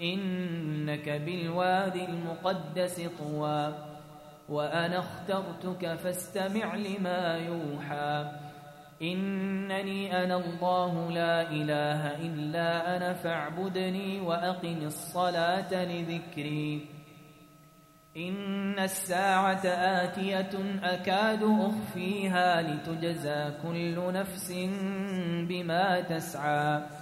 إنك بالوادي المقدس طوى وأنا اخترتك فاستمع لما يوحى. إنني أنا الله لا إله إلا أنا فاعبدني وأقم الصلاة لذكري. إن الساعة آتية أكاد أخفيها لتجزى كل نفس بما تسعى.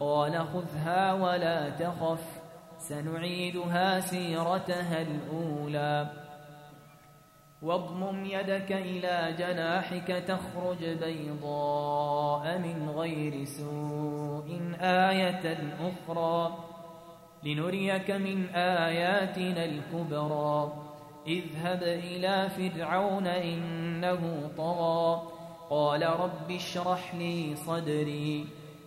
قال خذها ولا تخف سنعيدها سيرتها الأولى. واضمم يدك إلى جناحك تخرج بيضاء من غير سوء آية أخرى. لنريك من آياتنا الكبرى. اذهب إلى فرعون إنه طغى. قال رب اشرح لي صدري.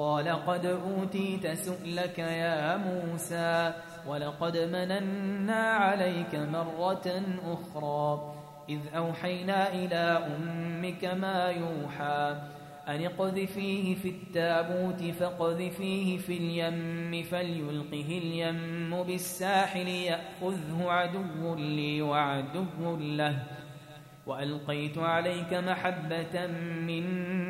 قال قد أوتيت سؤلك يا موسى ولقد مننا عليك مرة أخرى إذ أوحينا إلى أمك ما يوحى أن اقذفيه في التابوت فاقذفيه في اليم فليلقه اليم بالساحل يأخذه عدو لي وعدو له وألقيت عليك محبة مني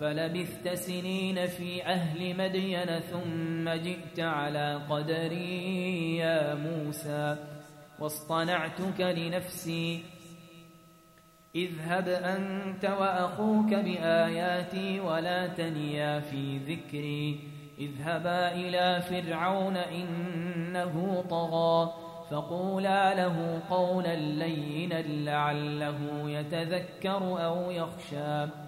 فلبثت سنين في أهل مدين ثم جئت على قدري يا موسى واصطنعتك لنفسي. اذهب أنت وأخوك بآياتي ولا تنيا في ذكري. اذهبا إلى فرعون إنه طغى فقولا له قولا لينا لعله يتذكر أو يخشى.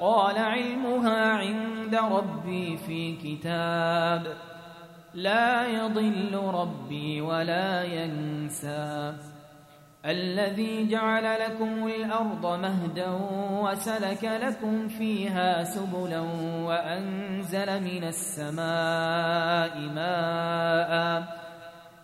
قال علمها عند ربي في كتاب. لا يضل ربي ولا ينسى. الذي جعل لكم الأرض مهدا وسلك لكم فيها سبلا وأنزل من السماء ماء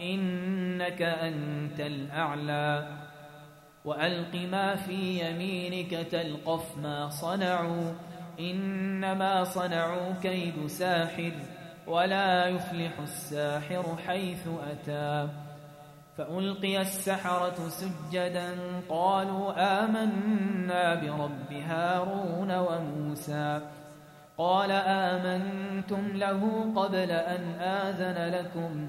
إنك أنت الأعلى. وألق ما في يمينك تلقف ما صنعوا. إنما صنعوا كيد ساحر ولا يفلح الساحر حيث أتى. فألقي السحرة سجدا قالوا آمنا برب هارون وموسى. قال آمنتم له قبل أن آذن لكم.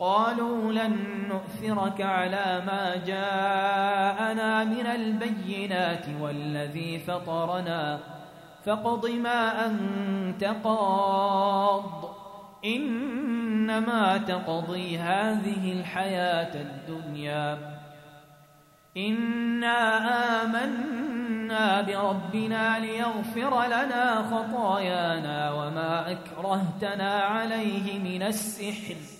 قالوا لن نؤثرك على ما جاءنا من البينات والذي فطرنا. فاقض ما أنت قاض. إنما تقضي هذه الحياة الدنيا. إنا آمنا بربنا ليغفر لنا خطايانا وما أكرهتنا عليه من السحر.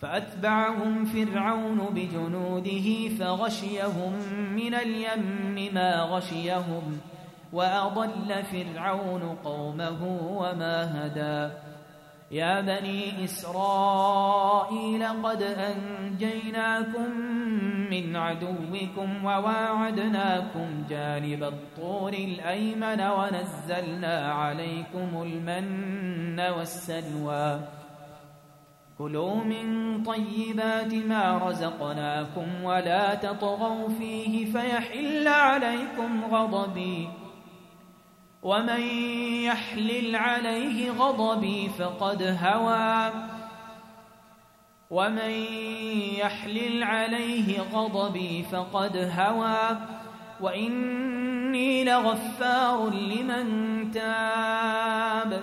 فأتبعهم فرعون بجنوده فغشيهم من اليم ما غشيهم وأضل فرعون قومه وما هدى. يا بني إسرائيل قد أنجيناكم من عدوكم وواعدناكم جانب الطور الأيمن ونزلنا عليكم المن والسلوى. كلوا من طيبات ما رزقناكم ولا تطغوا فيه فيحل عليكم غضبي. ومن يحلل عليه غضبي فقد هوى. ومن يحلل عليه غضبي فقد هوى. وإني لغفار لمن تاب.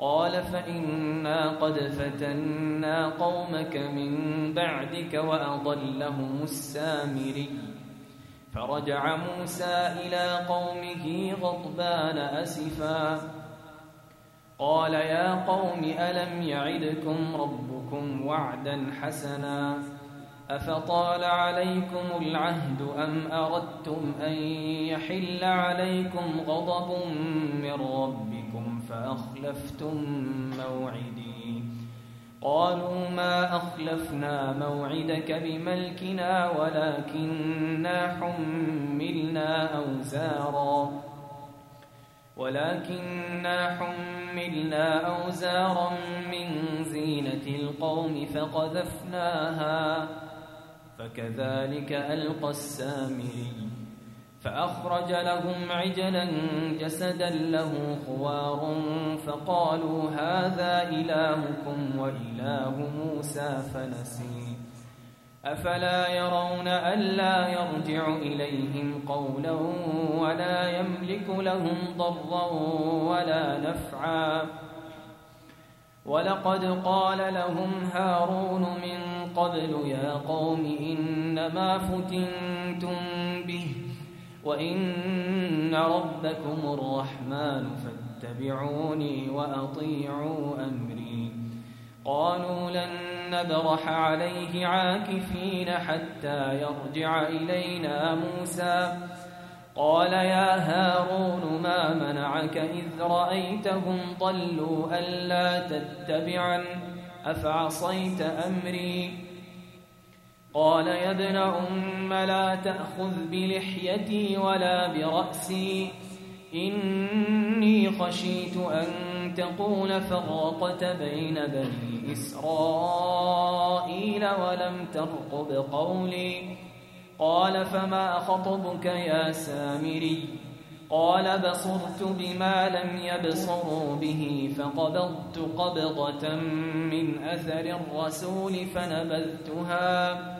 قال فإنا قد فتنا قومك من بعدك وأضلهم السامري. فرجع موسى إلى قومه غضبان أسفاً. قال يا قوم ألم يعدكم ربكم وعدا حسنا؟ أفطال عليكم العهد أم أردتم أن يحل عليكم غضب من ربكم؟ فأخلفتم موعدي. قالوا ما أخلفنا موعدك بملكنا ولكننا حملنا أوزارا. ولكننا حملنا أوزارا من زينة القوم فقذفناها. فكذلك ألقى السامري. فأخرج لهم عجلا جسدا له خوار فقالوا هذا إلهكم وإله موسى فنسي. أفلا يرون ألا يرجع إليهم قولا ولا يملك لهم ضرا ولا نفعا. ولقد قال لهم هارون من قبل يا قوم إنما فتنتم وإن ربكم الرحمن فاتبعوني وأطيعوا أمري. قالوا لن نبرح عليه عاكفين حتى يرجع إلينا موسى. قال يا هارون ما منعك إذ رأيتهم ضلوا ألا تتبعا أفعصيت أمري؟ قال يا ابن أم لا تأخذ بلحيتي ولا برأسي. إني خشيت أن تقول فرقت بين بني إسرائيل ولم ترقب قولي. قال فما خطبك يا سامري؟ قال بصرت بما لم يبصروا به فقبضت قبضة من أثر الرسول فنبذتها.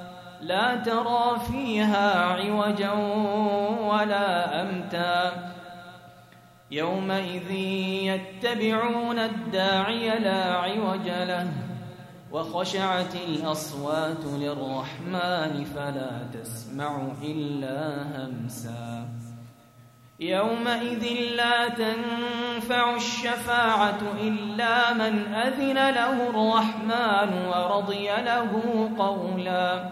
لا ترى فيها عوجا ولا أمتا. يومئذ يتبعون الداعي لا عوج له وخشعت الأصوات للرحمن فلا تسمع إلا همسا. يومئذ لا تنفع الشفاعة إلا من أذن له الرحمن ورضي له قولا.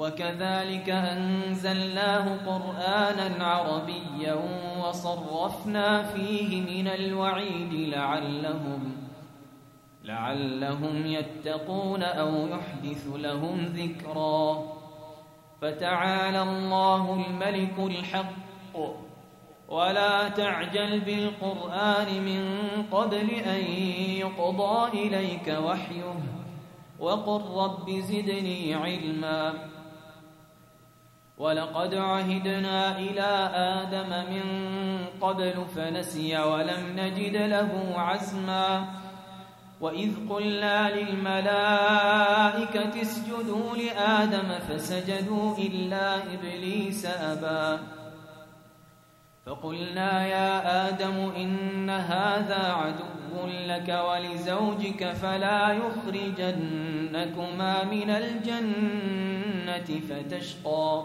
وكذلك أنزلناه قرآنا عربيا وصرفنا فيه من الوعيد لعلهم لعلهم يتقون أو يحدث لهم ذكرا. فتعالى الله الملك الحق. ولا تعجل بالقرآن من قبل أن يقضى إليك وحيه. وقل رب زدني علما. ولقد عهدنا إلى آدم من قبل فنسي ولم نجد له عزما وإذ قلنا للملائكة اسجدوا لآدم فسجدوا إلا إبليس أبا فقلنا يا آدم إن هذا عدو لك ولزوجك فلا يخرجنكما من الجنة فتشقى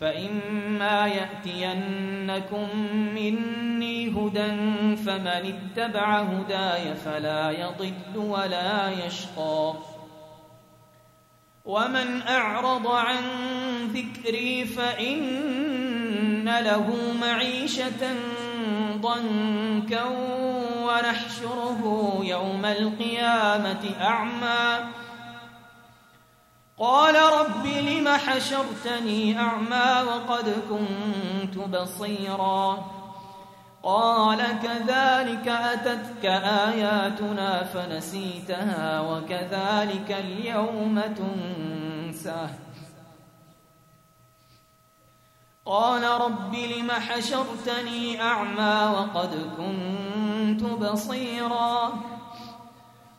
فإما يأتينكم مني هدى فمن اتبع هداي فلا يضل ولا يشقى ومن أعرض عن ذكري فإن له معيشة ضنكا ونحشره يوم القيامة أعمى قال رب لم حشرتني أعمى وقد كنت بصيرا؟ قال كذلك أتتك آياتنا فنسيتها وكذلك اليوم تنسى قال رب لم حشرتني أعمى وقد كنت بصيراً؟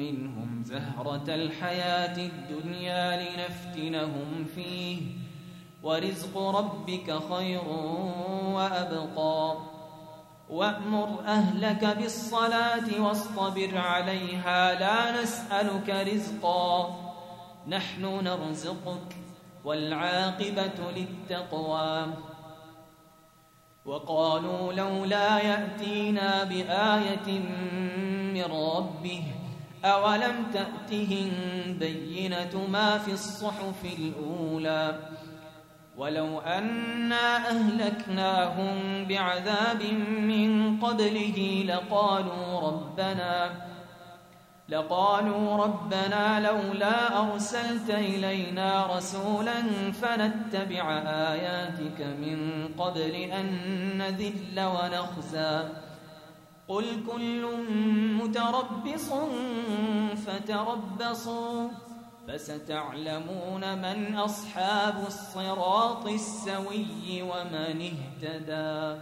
منهم زهرة الحياة الدنيا لنفتنهم فيه. ورزق ربك خير وأبقى. وأمر أهلك بالصلاة واصطبر عليها. لا نسألك رزقا. نحن نرزقك والعاقبة للتقوى. وقالوا لولا يأتينا بآية من ربه أولم تأتهم بينة ما في الصحف الأولى ولو أنا أهلكناهم بعذاب من قبله لقالوا ربنا لقالوا ربنا لولا أرسلت إلينا رسولا فنتبع آياتك من قبل أن نذل ونخزى قل كل متربص فتربصوا فستعلمون من أصحاب الصراط السوي ومن اهتدى